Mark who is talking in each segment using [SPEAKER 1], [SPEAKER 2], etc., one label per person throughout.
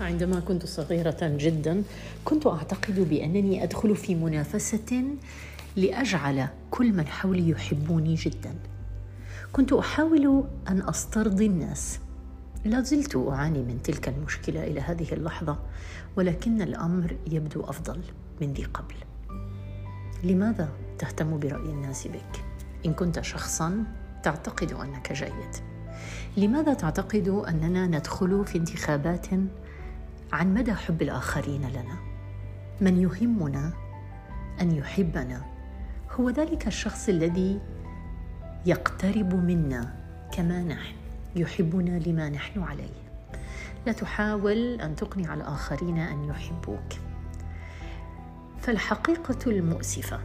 [SPEAKER 1] عندما كنت صغيرة جدا كنت أعتقد بأنني أدخل في منافسة لأجعل كل من حولي يحبوني جدا. كنت أحاول أن أسترضي الناس. لا زلت أعاني من تلك المشكلة إلى هذه اللحظة ولكن الأمر يبدو أفضل من ذي قبل. لماذا تهتم برأي الناس بك؟ إن كنت شخصا تعتقد أنك جيد. لماذا تعتقد أننا ندخل في انتخابات عن مدى حب الآخرين لنا؟ من يهمنا أن يحبنا هو ذلك الشخص الذي يقترب منا كما نحن يحبنا لما نحن عليه. لا تحاول أن تقنع الآخرين أن يحبوك. فالحقيقة المؤسفة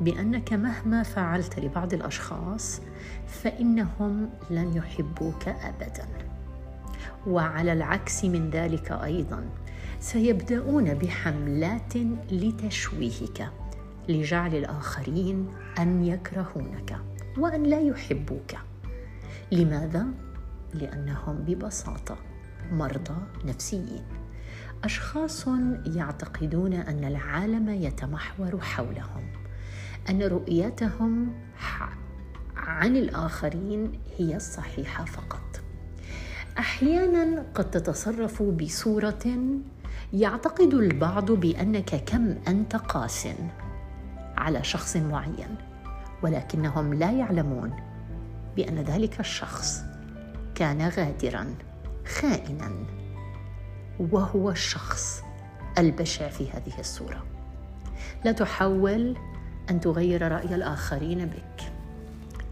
[SPEAKER 1] بأنك مهما فعلت لبعض الأشخاص فإنهم لن يحبوك ابدا. وعلى العكس من ذلك أيضا سيبدأون بحملات لتشويهك لجعل الآخرين أن يكرهونك وأن لا يحبوك. لماذا؟ لأنهم ببساطة مرضى نفسيين. أشخاص يعتقدون أن العالم يتمحور حولهم. أن رؤيتهم عن الآخرين هي الصحيحة فقط. أحيانا قد تتصرف بصورة يعتقد البعض بأنك كم أنت قاس على شخص معين ولكنهم لا يعلمون بأن ذلك الشخص كان غادرا خائنا وهو الشخص البشع في هذه الصورة. لا تحاول أن تغير رأي الآخرين بك.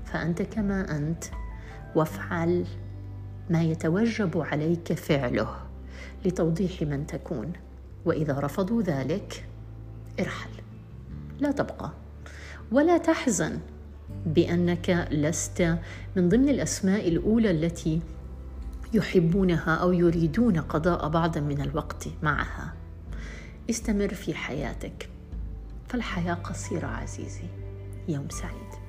[SPEAKER 1] فأنت كما أنت وافعل ما يتوجب عليك فعله لتوضيح من تكون. وإذا رفضوا ذلك ارحل. لا تبقى. ولا تحزن بأنك لست من ضمن الأسماء الأولى التي يحبونها أو يريدون قضاء بعض من الوقت معها. استمر في حياتك. فالحياة قصيرة عزيزي. يوم سعيد.